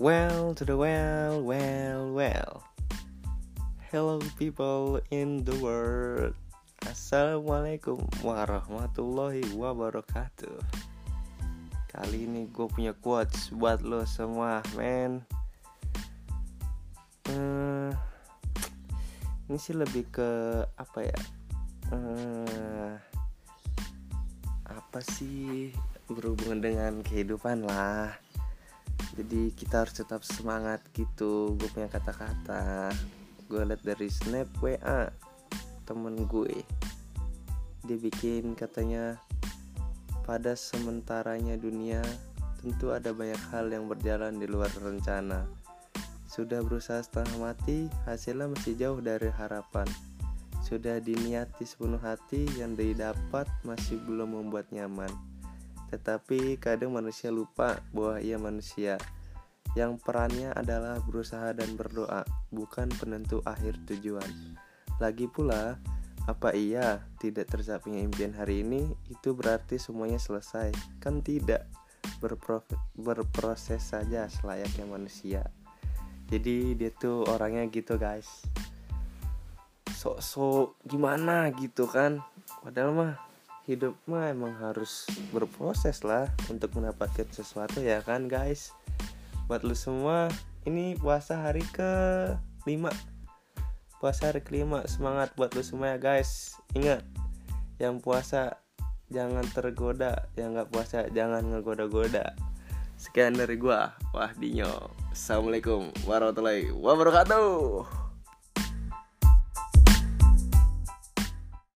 Well to the well, well, well. Hello people in the world. Assalamualaikum warahmatullahi wabarakatuh. Kali ini gue punya quotes buat lo semua, men. Uh, ini sih lebih ke apa ya? Uh, apa sih berhubungan dengan kehidupan lah jadi kita harus tetap semangat gitu. Gue punya kata-kata. Gue liat dari snap WA temen gue. Dia bikin katanya pada sementaranya dunia tentu ada banyak hal yang berjalan di luar rencana. Sudah berusaha setengah mati hasilnya masih jauh dari harapan. Sudah diniati sepenuh hati yang didapat masih belum membuat nyaman tetapi kadang manusia lupa bahwa ia manusia yang perannya adalah berusaha dan berdoa, bukan penentu akhir tujuan. Lagi pula, apa iya tidak tercapainya impian hari ini itu berarti semuanya selesai? Kan tidak. berproses saja selayaknya manusia. Jadi dia tuh orangnya gitu guys. Sok-sok gimana gitu kan. Padahal mah hidup mah emang harus berproses lah untuk mendapatkan sesuatu ya kan guys? Buat lu semua ini puasa hari ke 5 puasa hari kelima semangat buat lu semua ya guys. Ingat yang puasa jangan tergoda yang nggak puasa jangan ngegoda-goda. Sekian dari gua Wahdinyo assalamualaikum warahmatullahi wabarakatuh